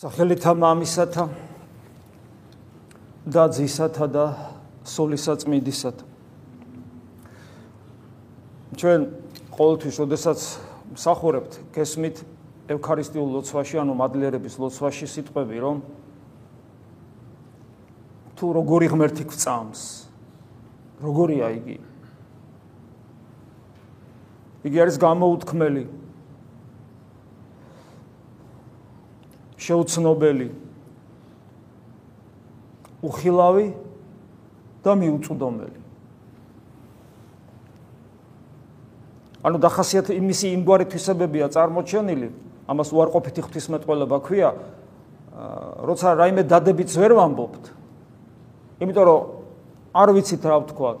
სახელითა მამისათა და ძისათა და სულისაწმინდისათა ჩვენ ყოველთვის შესაძაც მსახურებთ გესმით ევქარისტიულ ლოცვაში ანუ მადლიერების ლოცვაში სიტყვები რომ თუ როგორი ღმერთი გვწამს როგორია იგი? იგი არის გამოუთქმელი შეუცნობელი უხილავი და მიუწვდომელი. ანუ დახასიათ იმისი იმგვარი თვისებებია წარმოჩენილი ამას უარყოფითი ღვთისმეტყველება ქვია როცა რაიმე დადებიც ვერ ვამბობთ იმიტომ რომ არ ვიცით რა ვთქვათ.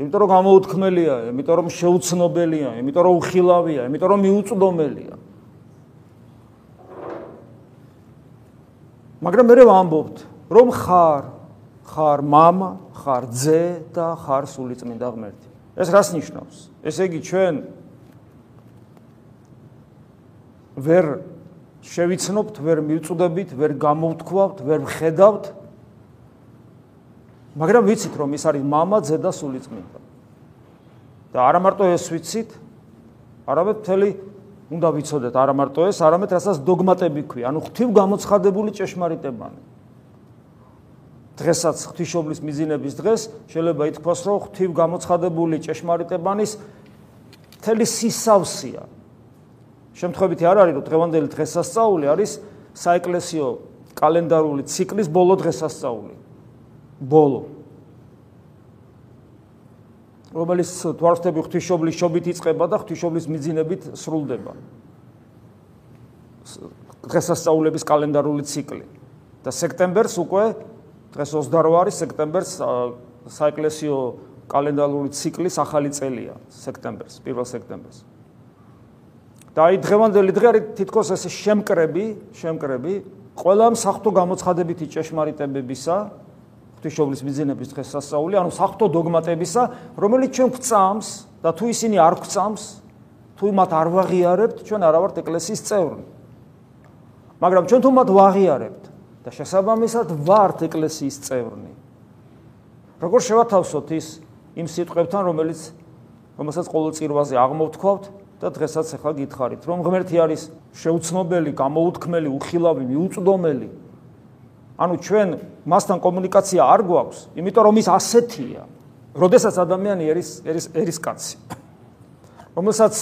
იმიტომ რომ გამოუთქმელია იმიტომ რომ შეუცნობელია იმიტომ რომ უხილავია იმიტომ რომ მიუწვდომელია მაგრამ მე ვამბობთ, რომ ხარ, ხარ мама, ხარ ძე და ხარ სულიწმინდა ღმერთი. ეს რას ნიშნავს? ესე იგი ჩვენ ვერ შევიცნობთ, ვერ მივწუდებით, ვერ გამოვთქვავთ, ვერ ვხედავთ. მაგრამ ვიცით, რომ ის არის мама, ძე და სულიწმინდა. და არა მარტო ეს ვიცით, არამედ მთელი უნდა ვიცოდეთ არა მარტო ეს, არამედ რასაც დოგმატები ქვია, ანუ ღვთივ გამოცხადებული ჭეშმარიტებანი. დღესაც ღვთისმშობლის მიზინების დღეს შეიძლება ითქვას, რომ ღვთივ გამოცხადებული ჭეშმარიტებანის მთელი სისავსია. შემთხვევით არ არის, რომ დღევანდელი დღესასწაული არის საეკლესიო კალენდარული ციკლის ბოლო დღესასწაული. ბოლო რომელიც თვარსტები ღვთისმშობლის შობით იწყება და ღვთისმშობლის მიძინებით სრულდება. დღესასწაულების კალენდარული ციკლი. და სექტემბერს უკვე დღეს 28 არის სექტემბერს საეკლესიო კალენდარული ციკლის ახალი წელია სექტემბერს, 1 სექტემბერს. და აი დღევანდელი დღე არის თითქოს ეს შემკრები, შემკრები ყველა მსახტო გამოცხადებითი ჭეშმარიტებებისა ღვთისმშობლის მიზნების დღესასწაული, ანუ საფრთხო დოგმატებისა, რომელიც ჩვენ გვწამს და თუ ისინი არ გვწამს, თუ მათ არ ვაღიარებთ, ჩვენ არა ვართ ეკლესიის წევრნი. მაგრამ ჩვენ თუ მათ ვაღიარებთ და შესაბამისად ვართ ეკლესიის წევრნი. როგორ შევათავსოთ ის იმ სიტყვებთან, რომელიც რომელსაც ყოველ წირვაზე აღმოვთქვავთ და დღესაც ახლა გითხარით, რომ ღმერთი არის შეუცნობელი, გამოუთქმელი, უხილავი, მიუწვდომელი, ანუ ჩვენ მასთან კომუნიკაცია არ გვაქვს, იმიტომ რომ ის ასეთია. როდესაც ადამიანი არის არის არის კაცი. რომელსაც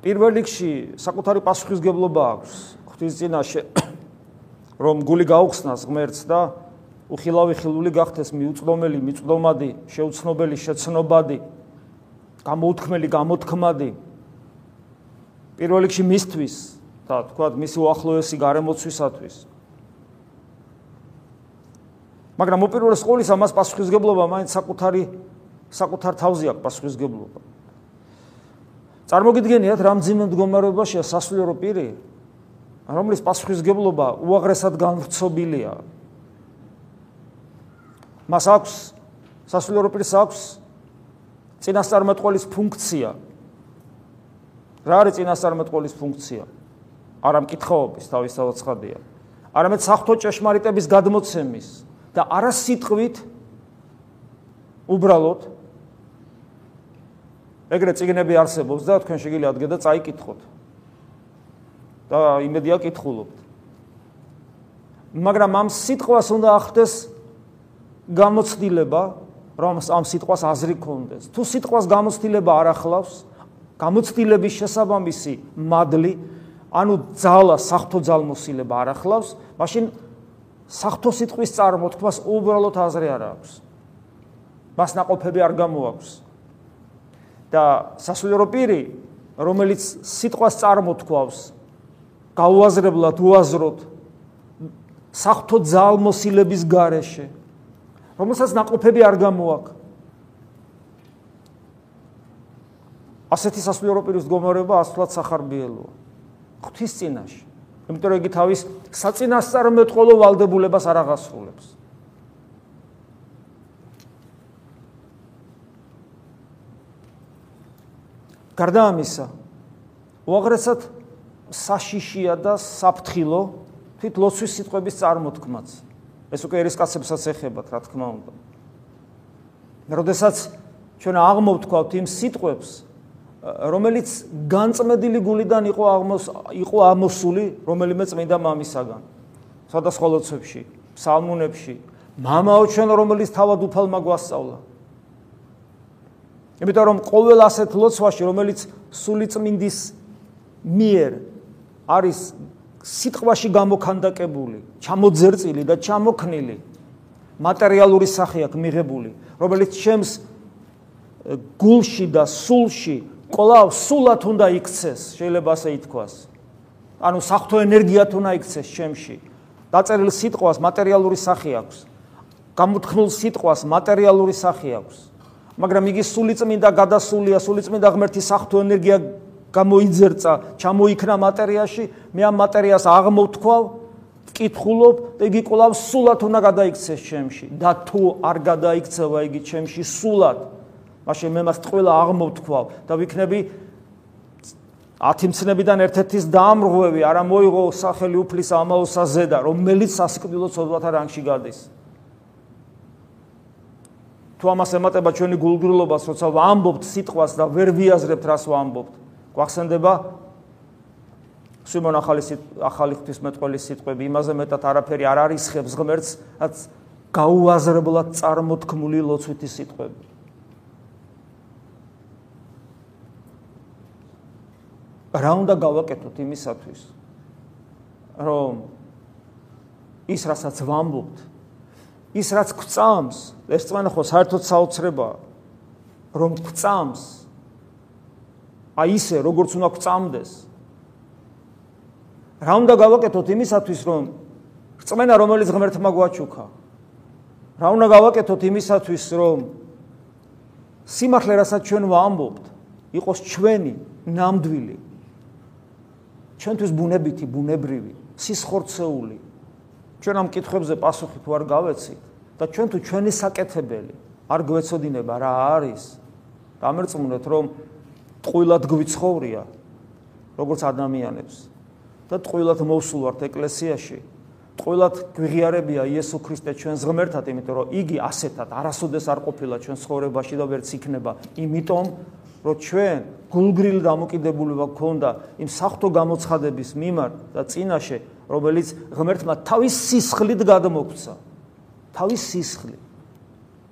პირველ რიგში საკუთარი პასუხისგებლობა აქვს ღვთის წინაშე, რომ გული გაუხსნას ღმერთს და უხილავი ხილული გახდეს მიუწვდომელი, მიწვდომადი, შეუცნობელი, შეცნობადი, გამოუთქმელი, გამოთქმადი. პირველ რიგში მისთვის და თქვა მისი უახლოესი გარემოცვისათვის. მაგრამ უპირველეს ყოვლისა მას პასუხისგებლობა მაინც საკუთარი საკუთარ თავზე აქვს პასუხისგებლობა. წარმოგიდგენიათ რა მძიმე მდგომარეობაშია სასულიერო პირი, რომლის პასუხისგებლობა უაღრესად განვრცობილია. მას აქვს სასულიერო პირს აქვს წინასწარმეტყველის ფუნქცია. რა არის წინასწარმეტყველის ფუნქცია? არა მკითხაობის თავისთავად ცხადია. არამედ საფრთხო ჭეშმარიტების გადმოცემის და არა სიტყვით უბრალოდ ეგრე ციგნები არსებობს და თქვენ შეგიძლიათ გედა წაიკითხოთ. და იმედია კითხულობთ. მაგრამ ამ სიტყვას უნდა ახდეს გამოცდილება რომ ამ სიტყვას აზრი კონდეს თუ სიტყვას გამოცდილება არ ახლავს გამოცდილების შესაბამისი მადლი ანუ ძალა საფრთხო ძალმოსილება არ ახლავს მაშინ სახთო სიტყვის წარმოთქმას უბრალოდ აზრი არ აქვს. მას ناقოფები არ გამოაქვს. და სასულიერო პირი, რომელიც სიტყვას წარმოთქვავს, გაუაზრებლად უაზროდ სახთო ძალმოსილების გარეშე, რომელსაც ناقოფები არ გამოაქვს. ასეთი სასულიერო პირის მდგომარეობა ასვლად სახარბიელოა. ღვთის წინაშე იმიტომ რომ იგი თავის საწინასწარმეტყველო ვალდებულებას არ აღასრულებს. გარდა ამისა, უაღრესად საშიშია და საფრთხილო თვით ლოცვის სიტყვების წარმოთქმაც. ეს უკვე ერისკაცებსაც ეხებათ, რა თქმა უნდა. როდესაც ჩვენ აღმოვთქვათ იმ სიტყვებს, რომელიც განწმედილი გულიდან იყო აღმოს იყო ამოსული რომელიმე წმინდა მამისაგან. სხვადასხვა ლოცვებში, ფსალმუნებში, მამაო ჩვენ რომელიც თავად უფალმა გვასწავლა. იმიტომ რომ ყოველ ასეთ ლოცვაში, რომელიც სული წმინდის მიერ არის სიტყვაში გამოქანდაკებული, ჩამოძერწილი და ჩამოქნილი მატერიალური სახე აქვს მიღებული, რომელიც ჩემს გულში და სულში ყოლავ სულად უნდა იქცეს, შეიძლება ასე ითქვას. ანუ საფრთხო ენერგიათ უნდა იქცეს ჩემში. დაწერილ სიტყვას მატერიალური სახე აქვს. გამოთქმულ სიტყვას მატერიალური სახე აქვს. მაგრამ იგი სულიწმინდა გადასულია, სულიწმინდა ღმერთის საფრთხო ენერგია გამოიძერცა, ჩამოიქნა მატერიაში, მე ამ მატერიას აღმოვთქვავ, ვკითხულობ და იგი კვლავ სულად უნდა გადაიქცეს ჩემში. და თუ არ გადაიქცევა იგი ჩემში სულად, მაშინ მე მას ყველა აღმოვთქვავ და ვიქნები ათიმცნებიდან ერთ-ერთის დაამრღვევი, არა მოიღო სახელი უფლის ამაოსა ზედა, რომელიც სასიკვდილო ცოდვათა რანგში გადის. თუ ამას ემატება ჩვენი გულგრილობას, როცა ვამბობთ სიტყვას და ვერ ვიაზრებთ რას ვამბობთ, გვახსენდება სიმონ ახალი ახალი ღვთისმეტყველი სიტყვები იმაზე მეტად არაფერი არ არის ხებს ღმერთს რაც გაუაზრებლად წარმოთქმული ლოცვითი სიტყვები რა უნდა გავაკეთოთ იმისათვის? რომ ის რასაც ვამბობთ ის რაც გვწამს ეს წმენა ხო საერთოდ საოცრებაა რომ გვწამს აი ისე როგორც უნდა გწამდეს რა უნდა გავაკეთოთ იმისათვის რომ რწმენა რომელიც ღმერთმა გვაჩუქა? რა უნდა გავაკეთოთ იმისათვის რომ სიმართლე რასაც ჩვენ ვამბობთ იყოს ჩვენი ნამდვილი ჩვენთვის ბუნებითი ბუნებრივი სისხორცეული. ჩვენ ამ კითხვებზე პასუხი თუ არ გავეცით და ჩვენ თუ ჩვენი საკეთებელი არ გვეცოდინება რა არის. დამერწმუნეთ რომ ტყუილად გვიცხოვრია როგორც ადამიანებს და ტყუილად მოვსულვართ ეკლესიაში. ტყუილად გვიღიარებია იესო ქრისტე ჩვენს ღმერთად იმიტომ რომ იგი ასეთად არასოდეს არ ყოფილა ჩვენ ცხოვრებაში და ვერც იქნება. იმიტომ რომ ჩვენ გულგრილი დამოკიდებულება გქონდა იმ საფრთხო გამოცხადების მიმართ და წინაშე რომელიც ღმერთმა თავის სისხლით გადმოგვცა თავის სისხლით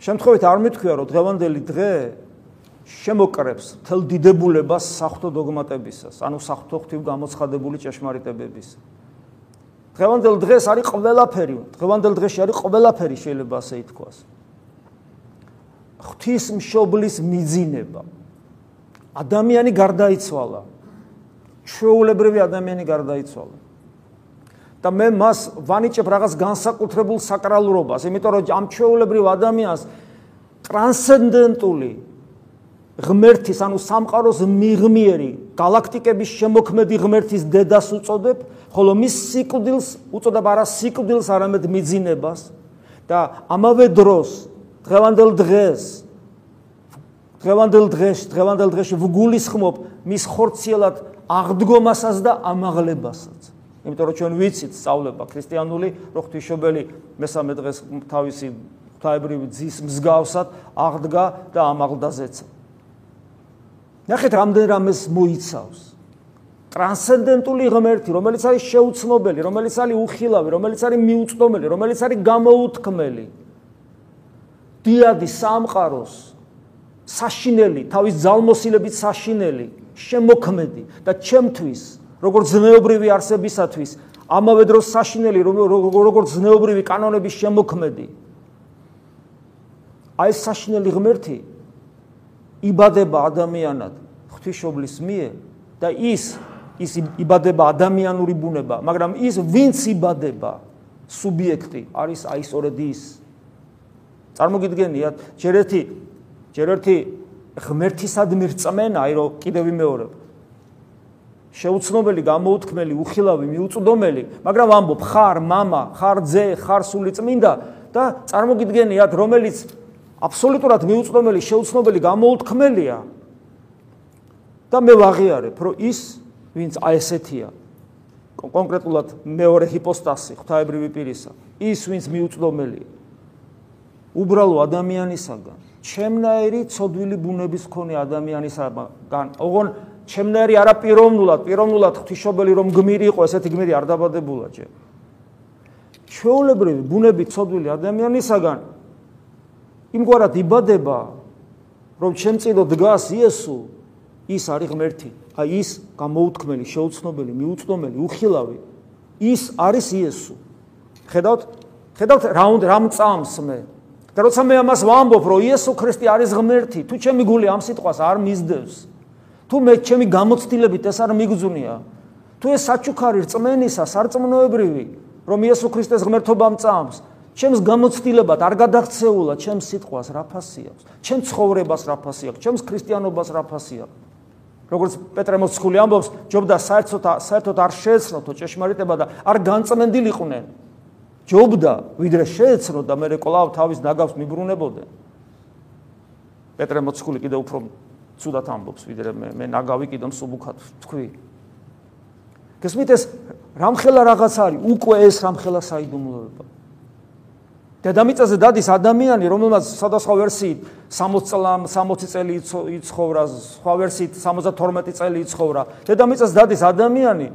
შემთხვევით არ მეთქვია რომ დღევანდელი დღე შემოკრებს თელ დიდებულებას საფრთხო დოგმატებისას, ანუ საფრთხო ღვთივ გამოცხადებული ჭეშმარიტებების. დღევანდელ დღეს არის ყველაფერი, დღევანდელ დღეში არის ყველაფერი შეიძლება ასე ითქვას. ღვთის მშობლის მიძინება. ადამიანი გარდაიცვალა. ჩვეულებრივი ადამიანი გარდაიცვალა. და მე მას ვანიჭებ რაღაც განსაკუთრებულ საკრალურობას, იმიტომ რომ ამ ჩვეულებრივ ადამიანს ტრანსცენდენტული ღმერთის ანუ სამყაროს მიღმიერი galaktikების შემოქმედი ღმერთის დედას უწოდებ, ხოლო მის სიკვდილს უწოდებ არა სიკვდილს, არამედ მიძინებას და ამავე დროს დღევანდელ დღეს დღევანდელ დღეს დღევანდელ დღეში ვგულისხმობ მის ხორციელად აღდგომასაც და ამაღლებასაც. იმიტომ რომ ჩვენ ვიცით სწავლება ქრისტიანული, რომ ღვთისმშობელი მესამე დღეს თავისი ღვთაებრივი ძის მსგავსად აღდგა და ამაღლდა ზეცა. ნახეთ რამდენ რამეს მოიცავს ტრანსცენდენტული ღმერთი რომელიც არის შეუცნობელი რომელიც არის უხილავი რომელიც არის მიუწვდომელი რომელიც არის გამოუთქმელი დიადი სამყაროს საშინელი თავის ძალმოსილებით საშინელი შემოქმედი და ჩემთვის როგორც ზნეობრივი არსებისათვის ამავე დროს საშინელი როგორც ზნეობრივი კანონების შემოქმედი აი საშინელი ღმერთი იბადება ადამიანად ღვთისმშობლის მიერ და ის ის იბადება ადამიანური ბუნება, მაგრამ ის ვინც იბადება სუბიექტი არის აი სწორედ ის. წარმოგიდგენიათ, ჯერ ერთი ჯერ ერთი ღმერთისადმი რწმენა, აი რომ კიდევ ვიმეორებ. შეუცნობელი, გამოუთქმელი, უხილავი, მიუწვდომელი, მაგრამ ვამბობ, ხარ мама, ხარ ძე, ხარ სული წმინდა და წარმოგიდგენიათ, რომელიც აბსოლუტურად მიუწვდომელი, შეუცნობელი, გამოუთქმელია და მე ვაღიარებ, რომ ის, ვინც აი ესეთია, კონკრეტულად მეორე ჰიპოსტასი ღვთაებრივი პირისა ის ვინც მიუწვდომელია უბრალო ადამიანისაგან ჩემნაირი ცოდვილი ბუნების მქონე ადამიანისაგან ოღონ ჩემნაირი არა პიროვნულად პიროვნულად ღვთისმშობელი რომ გმირი იყო ესეთი გმირი არ დაბადებულა ჯერ ჩვეულებრივი ბუნების ცოდვილი ადამიანისაგან იმგვარად იბადება რომ ჩემწილო დგას იესო ის არის ღმერთი. აი ის გამოუთქმელი შეუცნობელი მიუწვდომელი უხილავი. ის არის იესო. ხედავთ? ხედავთ? რა უნდა რამ წამს მე და როცა მე ამას ვამბობ რომ იესო ქრისტე არის ღმერთი თუ ჩემი გული ამ სიტყვას არ მისდევს თუ მე ჩემი გამოცდილებით ეს არ მიგზუნია თუ ეს საჩუქარი რწმენისა სარწმუნოებრივი რომ იესო ქრისტეს ღმერთობამ წამს ჩემს გამოცდილებად არ გადაღწეულა ჩემს სიტყვას რა ფასი აქვს ჩემს ცხოვრებას რა ფასი აქვს ჩემს ქრისტიანობას რა ფასი აქვს. როგორც პეტრე მოციქული ამბობს ჯობდა საერთოდ საერთოდ არ შეეცნოთო ჭეშმარიტება და არ განწმენდილიყვნენ ჯობდა ვიდრე შეეცნო და მე კვლავ თავის ნაგავს მიბრუნებოდნენ პეტრე მოციქული კიდე უფრო ცუდად ამბობს ვიდრე მე მე ნაგავი კიდე მსუბუქად თქვი. გესმით ეს რამხელა რაღაც არის უკვე ეს რამხელა საიდუმლოება. დედამიწაზე დადის ადამიანი, რომელმაც სხვადასხვა ვერსიით 60 წლამ 60 წელი იცხოვრა, სხვა ვერსიით 72 წელი იცხოვრა. დედამიწაზე დადის ადამიანი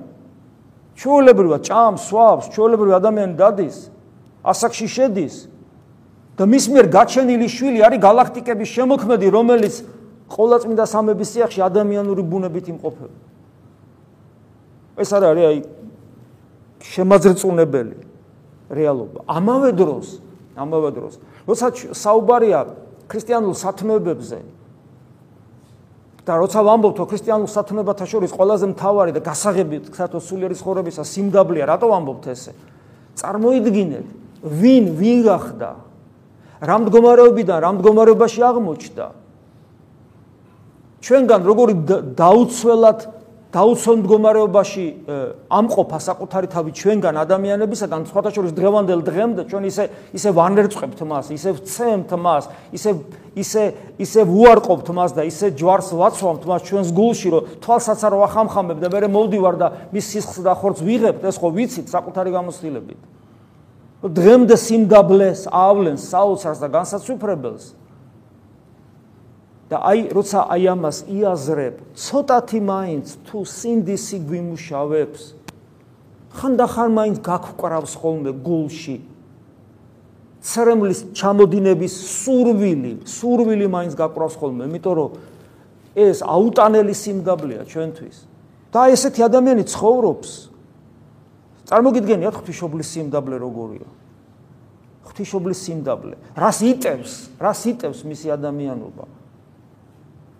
ჩვეულებრივად ჭამს, სვავს, ჩვეულებრივი ადამიანი დადის, ასაკში შედის და მის მიერ გაჩენილი შვილი არის galaktikების შემოქმედი, რომელიც ყოვლადწმინდა სამების სიახში ადამიანური ბუნებით იმყოფება. ეს არის აი შემაძრწუნებელი რეალობა. ამავე დროს ამავე დროს. როცა საუბარია ქრისტიანულ სათნოებებზე და როცა ვამბობთ, რომ ქრისტიანულ სათნოებათა შორის ყველაზე მთავარი და გასაღები ქრისტეს სულიერი ცხოვრებისა სიმდაბლეა, რატო ვამბობთ ესე? წარმოიდგინეთ, ვინ ვინ გახდა? რამ მდგომარეობიდან რამ მდგომარეობაში აღმოჩნდა? ჩვენგან როგორი დაუცველად დაუცველ მდგომარეობაში ამყოფა საკუთარი თავი ჩვენგან ადამიანებისაგან სხვათა შორის დღევანდელ დღემდე ჩვენ ისე ისე ვანერწყებთ მას, ისე ვცემთ მას, ისე ისე ისე ვუარყოფთ მას და ისე ჯვარს ვაცვამთ მას ჩვენს გულში, რომ თვალსაც არ ვახამხამებ და მე მოვდივარ და მის სისხლს და ხორცს ვიღებ, ეს ხო ვიცით საკუთარი გამოცდილებით. დღემდე სიმდაბლეს ავლენს საოცარს და განსაცვიფრებელს. და აი როცა აი ამას იაზრებ, ცოტათი მაინც თუ სინდისი გვიმუშავებს, ხანდახან მაინც გაგკრავს ხოლმე გულში. ცრემლის ჩამოდინების სურვილი, სურვილი მაინც გაგკრავს ხოლმე, იმიტომ რომ ეს აუტანელი სიმდაბლეა ჩვენთვის. და ესეთი ადამიანი ცხოვრობს. წარმოგიდგენიათ ღვთისმშობლის სიმდაბლე როგორია? ღვთისმშობლის სიმდაბლე. რას იტევს? რას იტევს მისი ადამიანობა?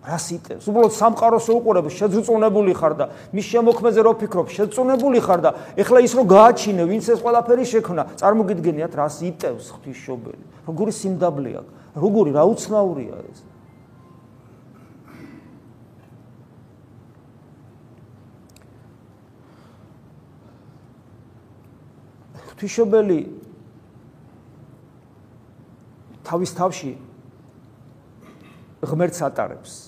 რას იტევს? უბრალოდ სამყაროს უყურებ, შეძრწუნებული ხარ და მის შემოქმეზე რო ფიქრობ, შეძრწუნებული ხარ და ეხლა ის რო გააჩინე, ვინც ეს ყველაფერი შექმნა, წარმოგიდგენიათ რას იტევს ღვთისმშობელი? როგორი სიმდაბლეა, როგორი რაუცნაურია ეს? ღვთისმშობელი თავის თავში ღმერთს ატარებს.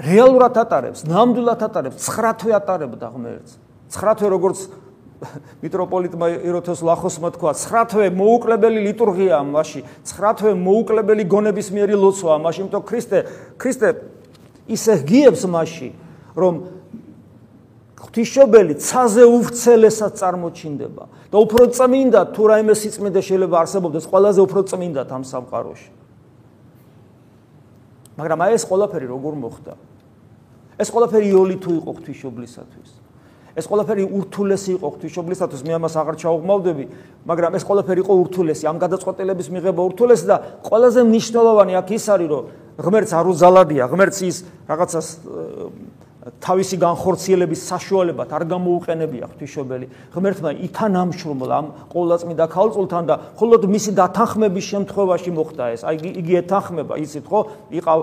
რეალურად ატარებს, ნამდვილად ატარებს, 9 თვე ატარებდა ღმერთს. 9 თვე როგორც მიტროპოლიტმა ეროთოს ლახოსმა თქვა, 9 თვე მოუკლებელი ლიტურგია ამაში, 9 თვე მოუკლებელი გონების მიერი ლოცვა ამაში, იმიტომ ქრისტე, ქრისტე ისე გიებს მასში, რომ ღვთისმშობელი ცაზე უვრცელესად წარმოჩინდება და უფრო წმინდა თუ რაიმე სიწმინდე შეიძლება არსებობდეს, ყველაზე უფრო წმინდად ამ სამყაროში. მაგრამ აი ეს ყველაფერი როგორ მოხდა? ეს ყველაფერი იოლითუ იყო ღვთისმშობლისათვის. ეს ყველაფერი ურთულესი იყო ღვთისმშობლისათვის, მე ამას აღარ ჩაუღმავდები, მაგრამ ეს ყველაფერი იყო ურთულესი, ამ გადაწყვეტილების მიღება ურთულესი და ყველაზე მნიშვნელოვანი აქ ის არის, რომ ღმერთს არ უზალადია, ღმერთს ის რაღაცას თავისი განხორციელების საშუალებად არ გამოუყენებია ღვთისმშობელი. ღმერთმა ითანამშრომლა ამ ყოვლადწმინდა ქალწულთან და მხოლოდ მისი დათანხმების შემთხვევაში მოხდა ეს. აი იგი ეთანხმება ისიც ხო? იყავ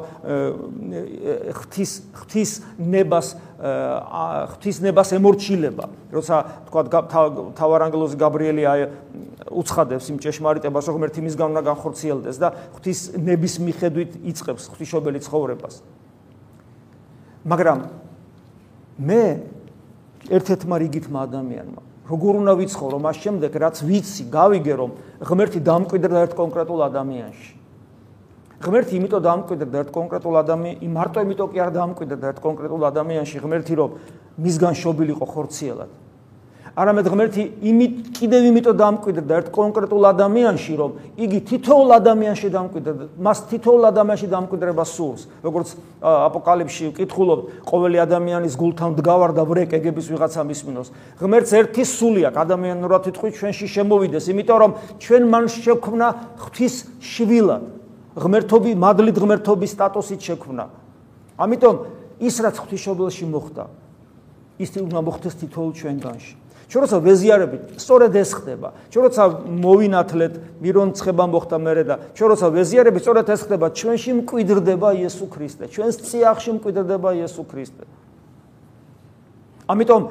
ღვთის ღვთის ნებას ღვთის ნებას ემორჩილება. როცა თქვა თავარანგელოზი გაბრიელი აი უცხადებს იმ ჭეშმარიტებას რომ ღმერთი მისგან უნდა განხორციელდეს და ღვთის ნების მიხედვით იწყებს ღვთისმშობელი ცხოვრებას. მაგრამ მე ერთ-ერთმა რიგითმა ადამიანმა როგორ უნდა ვიცხოვრო მას შემდეგ რაც ვიცი გავიგე რომ ღმერთი დამკვიდრდა ერთ კონკრეტულ ადამიანში. ღმერთი იმიტომ დამკვიდრდა ერთ კონკრეტულ ადამიანში მარტო იმიტომ კი არ დამკვიდრდა ერთ კონკრეტულ ადამიანში ღმერთი რომ მისგან შობილიყო ხორციელად არამედ ღმერთი იმით კიდევ იმიტომ დამკვიდრდა ერთ კონკრეტულ ადამიანში, რომ იგი თითოეულ ადამიანში დამკვიდრდა, მას თითოეულ ადამიანში დამკვიდრება სურს. როგორც აპოკალიფში ვკითხულობ, ყოველი ადამიანის გულთან დგავარ და ვრეკ ეგების ვიღაცა მისმინოს. ღმერთს ერთი სული აქვს ადამიანურად თვითონ ჩვენში შემოვიდეს, იმიტომ რომ ჩვენ მან შექმნა ღვთის შვილად. ღმერთობი, მადლით ღმერთობის სტატუსით შექმნა. ამიტომ ის რაც ღვთისმშობელში მოხდა, ის უნდა მოხდეს თითოეულ ჩვენგანში. ჩვენ როცა ვეზიარებით, სწორედ ეს ხდება. ჩვენ როცა მოვინათლეთ, მირონ ცხება მოხდა მერე და ჩვენ როცა ვეზიარებით, სწორედ ეს ხდება, ჩვენში მკვიდრდება იესო ქრისტე, ჩვენს ციახში მკვიდრდება იესო ქრისტე. ამიტომ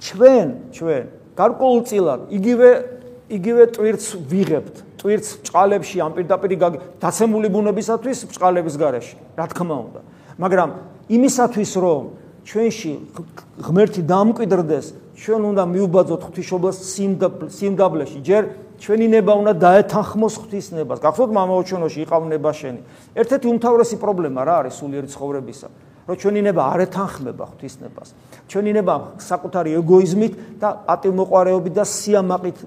ჩვენ, ჩვენ გარკვეულწილად იგივე იგივე ტვირთს ვიღებთ, ტვირთს ბჭყალებში ამ პირდაპირ დაცემული ბუნებისათვის ბჭყალების garaში, რა თქმა უნდა. მაგრამ იმისათვის რომ ჩვენში ღმერთი დამკვიდრდეს, ჩვენ უნდა მიუბაძოთ ღვთისმშობლას სიმდაბლეში. ჯერ ჩვენი ნება უნდა დაეთანხმოს ღვთისნებას. გახსოვთ მამაოჩვენოში იყავ ნება შენი. ერთ-ერთი უმთავრესი პრობლემა რა არის სულიერი ცხოვრებისა? რომ ჩვენი ნება არ ეთანხმება ღვთისნებას. ჩვენი ნება საკუთარი ეგოიზმით და პატიმოყარეობით და სიამაყით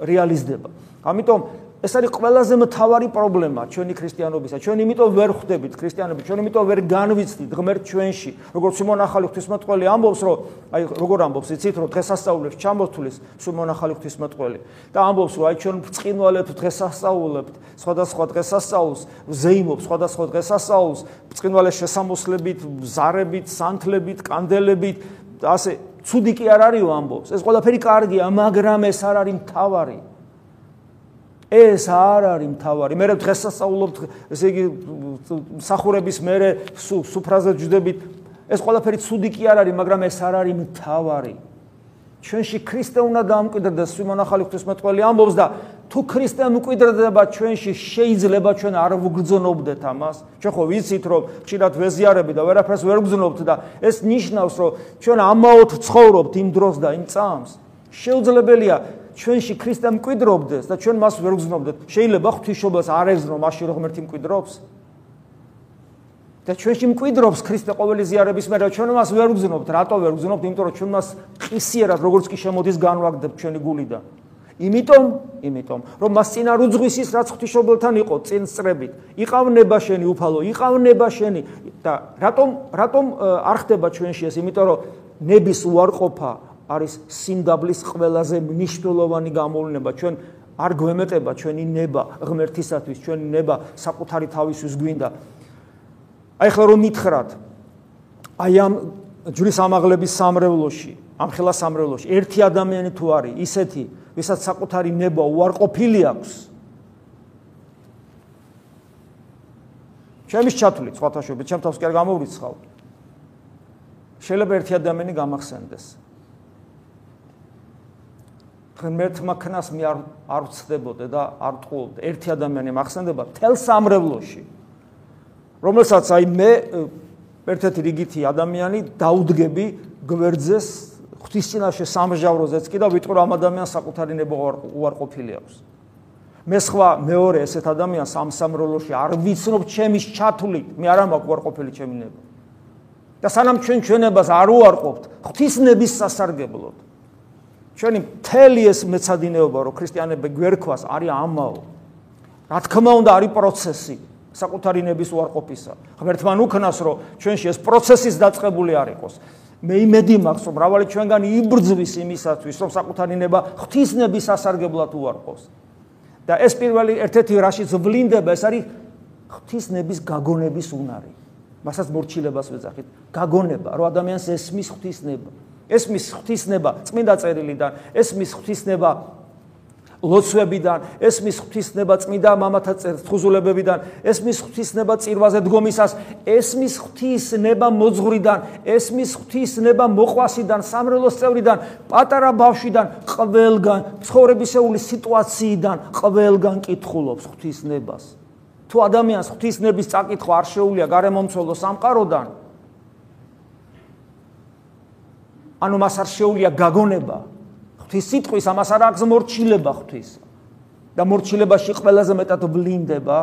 რეალიზდება. ამიტომ ეს არის ყველაზე მთავარი პრობლემა ჩვენი ქრისტიანობისა. ჩვენ იმიტომ ვერ ხვდებით ქრისტიანები, ჩვენ იმიტომ ვერ განვიცდით ღმერთ ჩვენში. როგორც სიმონ ახალი ღვთისმოწყალე ამბობს, რომ აი როგორ ამბობს, იცით რომ დღესასწაულებს ჩამოთulis სიმონ ახალი ღვთისმოწყალე და ამბობს, რომ აი ჩვენ ბრწყინვალებთ დღესასწაულებთ, სხვადასხვა დღესასწაულს, ზეიმობს სხვადასხვა დღესასწაულს, ბრწყინვალეს შესამოსლებით, ზარებით, სანთლებით, კანდელებით და ასე ცუდი კი არ არისო ამბობს. ეს ყველაფერი კარგია, მაგრამ ეს არ არის მთავარი. ეს არ არის მთავარი. მე დღესასწაულობთ, ესე იგი სახურების მერე სუფრაზე ჯდებით. ეს ყველაფერი ცუდი კი არ არის, მაგრამ ეს არ არის მთავარი. ჩვენში ქრისტე უნდა დამკვიდრდეს, სიმონახალი ღვთისმეტყველი ამბობს და თუ ქრისტე მკვიდრდება ჩვენში, შეიძლება ჩვენ არ ვგრძნობდეთ ამას. ჩვენ ხო ვიცით, რომ ხშირად ვეზიარები და ვერაფერს ვერ ვგრძნობთ და ეს ნიშნავს, რომ ჩვენ ამაოდ ცხოვრობთ იმ დროს და იმ წამს. შეუძლებელია ჩვენში ქრისტე მკვიდრობდეს და ჩვენ მას ვერ გზნობდეთ. შეიძლება ღვთისმშობელს არ ეგზნო მასში რომ ღმერთი მკვიდრობს? და ჩვენში მკვიდრობს ქრისტე ყოველი ზიარების მერე ჩვენ მას ვერ გზნობთ. რატო ვერ გზნობთ? იმიტომ რომ ჩვენ მას ყისიერად როგორც კი შემოდის განვაგდებთ ჩვენი გულიდან. იმიტომ, იმიტომ, რომ მას წინა რუძღვის ის რაც ღვთისმშობელთან იყო წინ სწრებით. იყავნება შენი უფალო, იყავნება შენი და რატომ რატომ არ ხდება ჩვენში ეს? იმიტომ რომ ნების უარყოფა არის სიმდაბლის ყველაზე მნიშვნელოვანი გამოვლენა ჩვენ არ გვემეტება ჩვენი ნება ღმერთისათვის ჩვენი ნება საკუთარი თავისთვის გვინდა. აი ხლა რომ მითხრათ აი ამ ჯვრის ამაღლების სამრევლოში ამ ხელა სამრევლოში ერთი ადამიანი თუ არის ისეთი ვისაც საკუთარი ნება უარყოფილი აქვს. ჩემის ჩათვლით სხვათა შორის ჩემ თავს კი არ გამოვრიცხავ. შეიძლება ერთი ადამიანი გამახსენდეს ღმერთმა ქნას მე არ არ ვწდებოდე და არ ტყუობდე. ერთი ადამიანი მახსენდება თელ სამრევლოში. რომელსაც აი მე ერთ-ერთი რიგითი ადამიანი დაუდგები გვერდზეს ღვთისწინაშე სამჟავროზეც კი და ვიტყვი ამ ადამიანს საკუთარი ნება უარყოფილი აქვს. მე სხვა მეორე ესეთ ადამიანს ამ სამრევლოში არ ვიცნობ ჩემის ჩათვლით, მე არ მაქვს უარყოფილი ჩემი ნება. და სანამ ჩვენ ჩვენებას არ უარყოფთ ღვთისნების სასარგებლოდ ჩვენი მთელი ეს მეცადინეობა რომ ქრისტიანები გვერქვას არის ამაო რა თქმა უნდა არის პროცესი საკუთარი ნების უარყოფისა ღმერთმან უქნას რომ ჩვენში ეს პროცესის დაწყებული არ იყოს. მე იმედი მაქვს რომ მრავალი ჩვენგან იბრძვის იმისათვის რომ საკუთარი ნება ღვთისნების სასარგებლად უარყოს. და ეს პირველი ერთ-ერთი რაშიც ვლინდება ეს არის ღვთისნების გაგონების უნარი. მასაც მორჩილებას ვეძახით. გაგონება რომ ადამიანს ესმის ღვთისნება ეს მის ღვთისნება წმინდა წერილიდან, ეს მის ღვთისნება ლოცვებიდან, ეს მის ღვთისნება წმინდა მამათა თხუზულებებიდან, ეს მის ღვთისნება წირვაზე დგომისას, ეს მის ღვთისნება მოძღვრიდან, ეს მის ღვთისნება მოყვასიდან, სამრელოს წევრიდან, პატარა ბავშვიდან, ყველგან, ცხოვრებისეული სიტუაციიდან, ყველგან კითხულობს ღვთისნებას. თუ ადამიანს ღვთისნების წაკითხვა არ შეუულია გარემომცველო სამყაროდან, ანუ მას არ შეუძლია გაგონება. ღვთის სიტყვის ამას არ აქვს მორჩილება ღვთის. და მორჩილებაში ყველაზე მეტად ვლინდება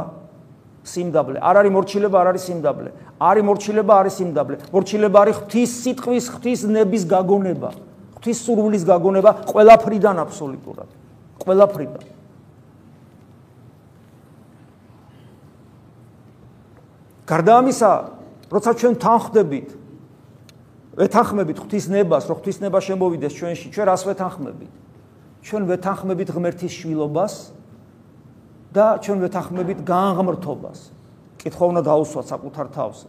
სიმდაბლე. არ არის მორჩილება არ არის სიმდაბლე. არის მორჩილება არის სიმდაბლე. მორჩილება არის ღვთის სიტყვის ღვთის ნების გაგონება. ღვთის სურვილის გაგონება ყველაფრიდან აბსოლუტურად. ყველაფრიდან. გარდა ამისა, როცა ჩვენ თანხდებით, ვეთანხმებით ღვთის ნებას, რომ ღვთის ნება შემოვიდეს ჩვენში, ჩვენ რას ვეთანხმებით? ჩვენ ვეთანხმებით ღმერთის შვილობას და ჩვენ ვეთანხმებით განღმრთობას. კითხვა უნდა დაუსვათ საკუთარ თავს.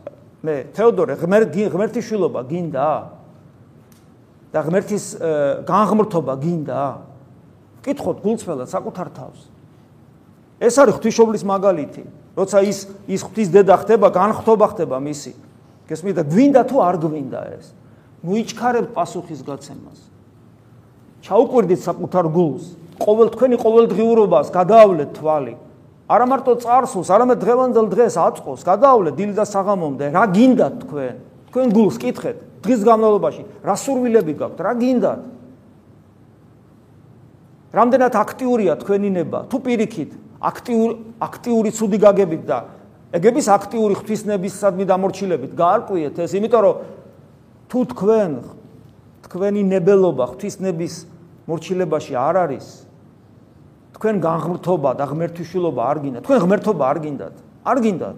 მე, თეოდორე, ღმერთის შვილობა გინდა? და ღმერთის განღმრთობა გინდა? კითხოთ გულწრფელად საკუთარ თავს. ეს არის ღვთისმშობლის მაგალითი. როცა ის ის ღვთის დედა ხდება, განხთობა ხდება მისი. გესმით და გვინდა თუ არ გვინდა ეს? მოიჩქარებთ პასუხის გაცემას. ჩაუკვირდით საკუთარ გულს, ყოველ თქვენი ყოველდღიურობას გადაავლეთ თვალი. არა მარტო წარსულს, არამედ დღევანდელ დღეს აწყოს, გადაავლეთ დილ და საღამომდე, რა გინდათ თქვენ? თქვენ გულს კითხეთ, დღის განმავლობაში რა სურვილები გაქვთ, რა გინდათ? რამდენად აქტიურია თქვენი ნება? თუ პირიქით აქტიურ აქტიური ცუდი გაგებით და ეგების აქტიური ღვთისნებისადმი დამორჩილებით. გაარკვიეთ ეს იმიტომ რომ თუ თქვენ თქვენი ნებელობა ღვთისნების მორჩილებაში არ არის თქვენ განღმრთობა და ღმერთიშვილობა არ გინდა თქვენ ღმერთობა არ გინდათ. არ გინდათ.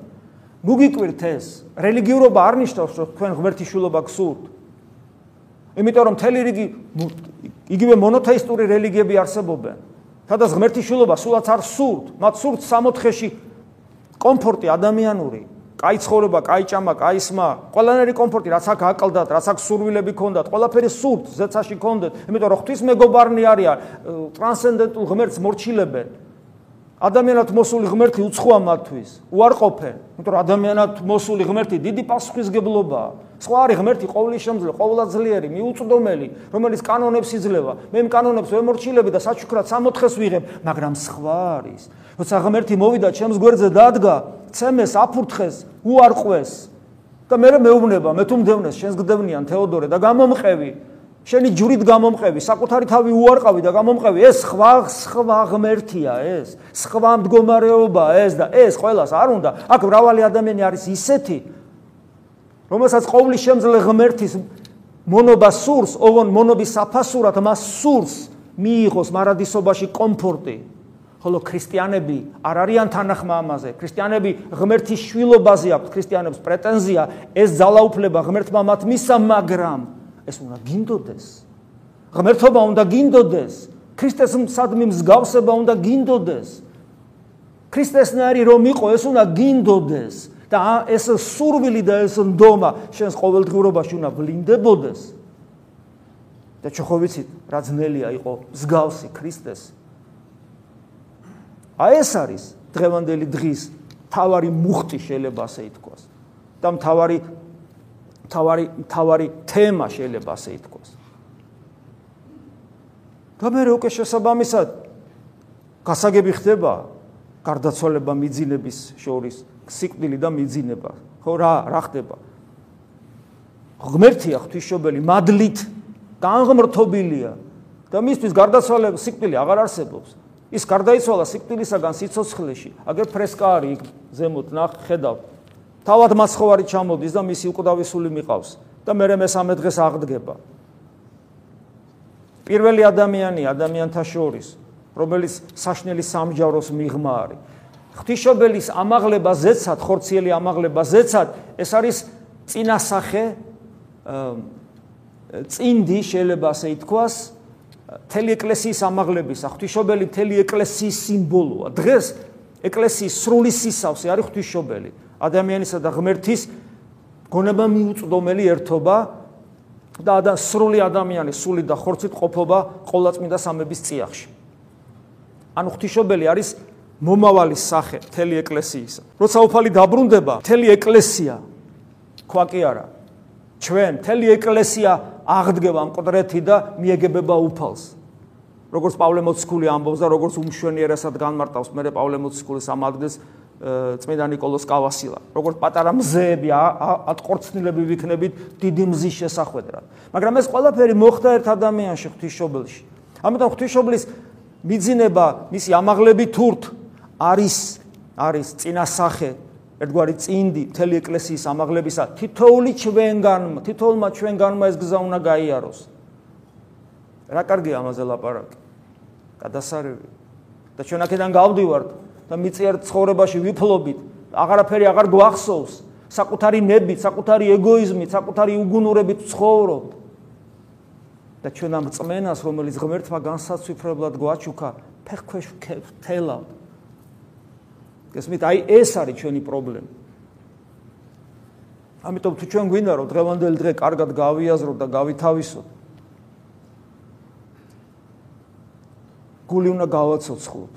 ნუ გიკვირთ ეს. რელიგიურობა არ ნიშნავს რომ თქვენ ღმერთიშვილობა გსურთ. იმიტომ რომ მთელი რიგი იგივე მონოთეისტური რელიგიები არსებობენ. სადაც ღმერთის შვილობა სულაც არ სურთ, მათ სურთ სამოთხეში კომფორტი ადამიანური, კაი ცხოვრება, კაი ჭამა, კაი სმა, ყველანაირი კომფორტი, რაც აქ აკლდათ, რაც აქ სურვილები ქონდათ, ყველაფერი სურთ, ზეცაში ქონდეთ, იმიტომ რომ ღვთის მეგობარნი არიან, ტრანსცენდენტულ ღმერთს მორჩილებენ. ადამიანად მოსული ღმერთი უცხოა მათთვის, უარყოფენ, იმიტომ რომ ადამიანად მოსული ღმერთი დიდი პასუხისგებლობაა. სხვა არის ღმერთი ყოვლისშემძლე, ყოვლადძლიერი, მიუწვდომელი, რომელიც კანონებს იძლევა. მე იმ კანონებს ვემორჩილები და საჩუქრად სამოთხეს ვიღებ, მაგრამ სხვა არის. როცა ღმერთი მოვიდა ჩემს გვერდზე დადგა, ცემეს, აფურთხეს, უარყვეს და მე მეუბნება, მე თუ მდევნეს, შენს გდევნიან თეოდორე და გამომყევი. შენი ჯურით გამომყევი, საკუთარი თავი უარყავი და გამომყევი, ეს სხვა სხვა ღმერთია ეს, სხვა მდგომარეობა ეს და ეს ყოველას არ უნდა. აქ მრავალი ადამიანი არის ისეთი, რომელსაც ყოვლის შემძლე ღმერთის მონობა სურს, ოღონ მონობის საფასურად მას სურს მიიღოს მარადისობაში კომფორტი. ხოლო ქრისტიანები არ არიან თანახმა ამაზე. ქრისტიანები ღმერთის შვილობაზე აქვს ქრისტიანებს პრეტენზია, ეს ძალაუფლება ღმერთმა მათ მისცა, მაგრამ ეს უნდა გინდოდეს. ღმერთობა უნდა გინდოდეს. ქრისტეს მსადმი მსგავსება უნდა გინდოდეს. ქრისტესნაირი რომ იყო, ეს უნდა გინდოდეს. და ეს სურვილი და ეს ნდომა შენს ყოველდღიურობაში უნდა ვლინდებოდეს. და ჩვენ ხო ვიცით, რა ძნელია იყო მსგავსი ქრისტეს. აი ეს არის დღევანდელი დღის თავარი მუხტი შეიძლება ასე ითქვას. და თავარი თავარი თავარი თემა შეიძლება ასე ითქვას. და მე როკე შესაბამისად გასაგები ხდება გარდაცვალება მიძინების შორის სიკვდილი და მიძინება. ხო რა რა ხდება? ღმერთია ღვთისმშობელი მადლით განღმრთობილია და მისთვის გარდაცვალება სიკვდილი აღარ არსებობს. ის გარდაიცვალა სიკვდილისაგან სიცოცხლეში. აგერ ფრესკა არის იქ ზემოთ ნახ ხედავ. თავად მასხოვარი ჩამოდის და მისი უკვდავისული მიყავს და მე მესამე დღეს აღდგება. პირველი ადამიანი ადამიანთა შორის, რომელიც საშნელი სამჯავროს მიღმა არის. ღვთისმშობელის ამაღლება ზეცად, ხორციელი ამაღლება ზეცად, ეს არის წინასახე წინდი შეიძლება ასე ითქვას, თელი ეკლესიის ამაღლების, ღვთისმშობელი თელი ეკლესიის სიმბოლოა. დღეს ეკლესიის სრული სისავსე არის ღვთისმშობელი, ადამიანისა და ღმერთის გონება მიუწვდომელი ერთობა და და სრული ადამიანის სული და ხორცით ყოფობა ყოვლადწმინდა სამების წიაღში. ანუ ღვთისმშობელი არის მომავალი სახე მთელი ეკლესიისა. როცა უფალი დაბრუნდება, მთელი ეკლესია ქვა კი არა. ჩვენ მთელი ეკლესია აღდგება მკვდრეთი და მიეგებება უფალს. როგორც პავლე მოციქული ამბობს და როგორც უმშვენიერესად განმარტავს მერე პავლე მოციქულის ამ ადგილს წმინდა نيكოლოს კავასილა. როგორც პატარა მზეები ატყორცნილები ვიქნებით დიდი მზის შესახვედრად. მაგრამ ეს ყველაფერი მოხდა ერთ ადამიანში ღვთისმშობელში. ამიტომ ღვთისმშობლის მიძინება, მისი ამაღლები თურთ არის არის წინასახე ერთგვარი წინდი მთელი ეკლესიის ამაღლებისა თითოული ჩვენგან თითოულმა ჩვენგანმა ეს გზა უნდა გაიაროს. რა კარგია ამაზე ლაპარაკი. გადასარევი. და ჩვენ აქედან გავდივართ და მიწიერ ცხოვრებაში ვიფლობით, აღარაფერი აღარ გვახსოვს, საკუთარი ნებით, საკუთარი ეგოიზმით, საკუთარი უგუნურებით ცხოვრობთ. და ჩვენ ამ წმენას, რომელიც ღმერთმა განსაცვიფრებლად გვაჩუქა, ფეხქვეშ ვთელავთ. გესმით, აი ეს არის ჩვენი პრობლემა. ამიტომ თუ ჩვენ გვინდა რომ დღევანდელი დღე კარგად გავიაზროთ და გავითავისოთ, გული უნდა გავაცოცხლოთ.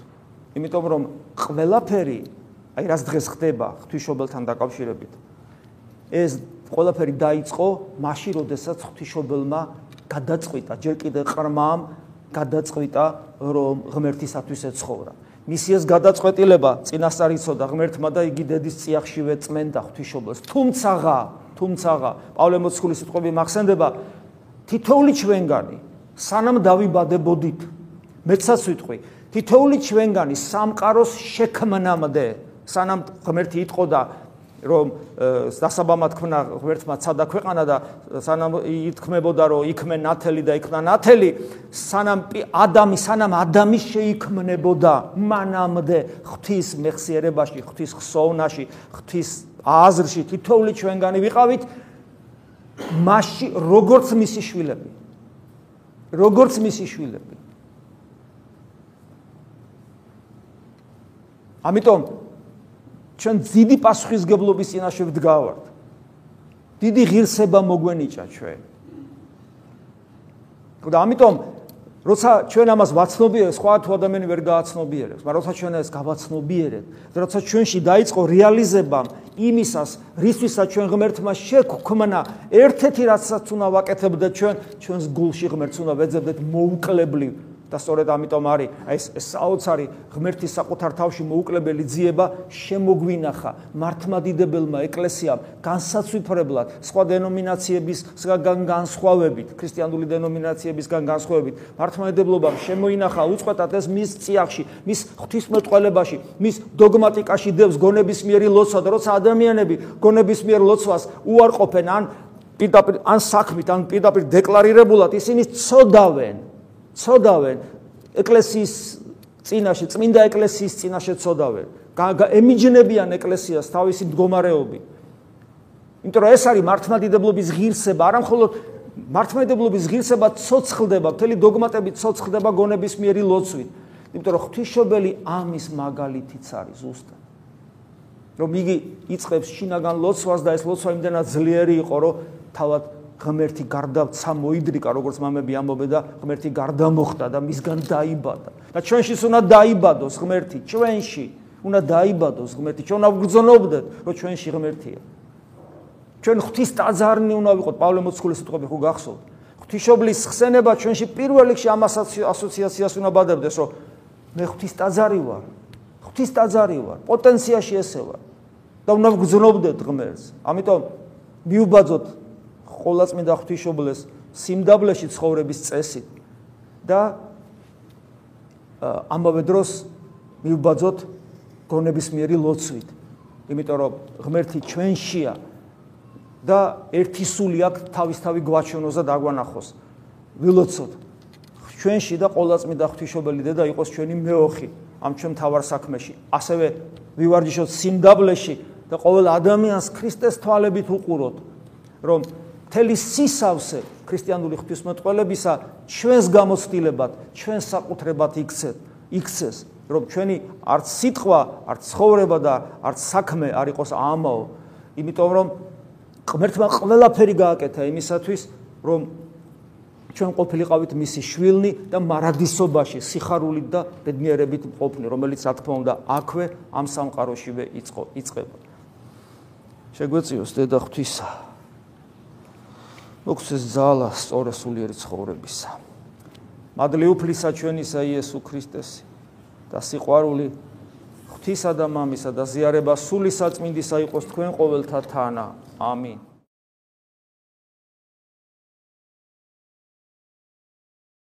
იმიტომ რომ ყველაფერი, აი რას დღეს ხდება ღვთისმშობელთან დაკავშირებით, ეს ყველაფერი დაიწყო მაშინ, როდესაც ღვთისმშობელმა გადაწყვიტა, ჯერ კიდევ ყრმამ გადაწყვიტა, რომ ღმერთისათვის ეცხოვრა. მისი ეს გადაწყვეტილება წინასწარ იცოდა ღმერთმა და იგი დედის წიაღშივე წმენდა ღვთისმშობელს. თუმცაღა, თუმცაღა, პავლე მოციქულის სიტყვები მახსენდება თითოული ჩვენგანი სანამ დავიბადებოდით მეცაც ვიტყვი თითოული ჩვენგანი სამყაროს შექმნამდე სანამ ღმერთი იტყოდა რომ დასაბამად ქნა ღმერთმა ცადა ქვეყანა და სანამ ითქმებოდა რომ იქმე ნათელი და იქნა ნათელი სანამ ადამი სანამ ადამი შეიქმნებოდა მანამდე ღვთის მეხსიერებაში ღვთის ხსოვნაში ღვთის აზრში. თითოული ჩვენგანი ვიყავით მასში როგორც მისი შვილები როგორც მისი შვილები. ამიტომ ჩვენ ძიდი პასუხისგებლობის წინაშე ვდგავართ. დიდი ღირსება მოგვენიჭა ჩვენ. და ამიტომ როცა ჩვენ ამას ვაცნობიერებთ, სხვა თუ ადამიანი ვერ გააცნობიერებს, მაგრამ როცა ჩვენ ეს გავაცნობიერებთ, და როცა ჩვენში დაიწყო რეალიზება იმისას, რისთვისაც ჩვენ ღმერთმა შეგვქმნა, ერთ-ერთი რაცაც უნდა ვაკეთებდეთ ჩვენ, ჩვენს გულში ღმერთს უნდა ვეძებდეთ მოუკლებლივ და სწორედ ამიტომ არის ეს საოცარი ღმერთის საკუთარ თავში მოუკლებელი ძიება შემოგვინახა მართმადიდებელმა ეკლესიამ განსაცვიფრებლად სხვა დენომინაციებისგან განსხვავებით ქრისტიანული დენომინაციებისგან განსხვავებით მართმადიდებლობამ შემოინახა უწყვეტად ეს მის წიაღში მის ღვთისმეტყველებაში მის დოგმატიკაში დევს გონების მიერი ლოცვა და როცა ადამიანები გონების მიერ ლოცვას უარყოფენ ან პირდაპირ ან საქმით ან პირდაპირ დეკლარირებულად ისინი წოდავენ ცოდავენ ეკლესიის წინაშე, წმინდა ეკლესიის წინაშე ცოდავენ. ემიჯნებიან ეკლესიას თავისი მდგომარეობით. იმიტომ რომ ეს არის მართლმადიდებლობის ღირსება, არა მხოლოდ მართლმადიდებლობის ღირსება ცოცხლდება, მთელი დოგმატები ცოცხლდება გონების მიერი ლოცვით. იმიტომ რომ ღვთისმშობელი ამის მაგალითიც არის ზუსტად. რომ იგი იწખებს შინაგან ლოცვას და ეს ლოცვა იმდენად ძლიერი იყო, რომ თავად ღმერთი გარდაცა მოიდრიკა როგორც მამები ამბობენ და ღმერთი გარდამოხდა და მისგან დაიბადა. და ჩვენშიც უნდა დაიბადოს ღმერთი ჩვენში უნდა დაიბადოს ღმერთი ჩვენ უნდა ვგრძნობდეთ რომ ჩვენში ღმერთია. ჩვენ ღვთის ტაძარნი უნდა ვიყოთ. პავლე მოციქულის სიტყვები ხო გახსოვთ? ღვთისმშობლის ხსენება ჩვენში პირველ რიგში ამ ასოციაციას უნდა ბადებდეს რომ მე ღვთის ტაძარი ვარ. ღვთის ტაძარი ვარ. პოტენციაში ესე ვარ. და უნდა ვგრძნობდეთ ღმერთს. ამიტომ მიუბაძოთ ყოვლადწმინდა ღვთისმშობლეს სიმდაბლეში ცხოვრების წესით და ამავე დროს მიუბაძოთ გონების მიერი ლოცვით. იმიტომ რომ ღმერთი ჩვენშია და ერთი სული აქვს თავისთავი გვაჩვენოს და დაგვანახოს. ვილოცოთ ჩვენში და ყოვლადწმინდა ღვთისმშობელი დედა იყოს ჩვენი მეოხი ამ ჩვენ თავარ საქმეში. ასევე ვივარჯიშოთ სიმდაბლეში და ყოველ ადამიანს ქრისტეს თვალებით უყუროთ, რომ მთელი სისავსე ქრისტიანული ღვთისმეტყველებისა ჩვენს გამოცდილებად, ჩვენს საკუთრებად იქცეთ, იქცეს, რომ ჩვენი არც სიტყვა, არც ცხოვრება და არც საქმე არ იყოს ამაო, იმიტომ რომ ღმერთმა ყველაფერი გააკეთა იმისათვის, რომ ჩვენ ყოფილიყავით მისი შვილნი და მარადისობაში, სიხარულით და ბედნიერებით ყოფნი, რომელიც რა თქმა უნდა აქვე ამ სამყაროშივე იწყო, იწყება. შეგვეციოს დედა ღვთისა მოგვცეს ძალა სწორე სულიერი ცხოვრებისა. მადლი უფლისა ჩვენისა იესო ქრისტეს და სიყვარული ღვთისა და მამისა და ზიარება სული საწმინდისა იყოს თქვენ ყოველთა თანა ამინ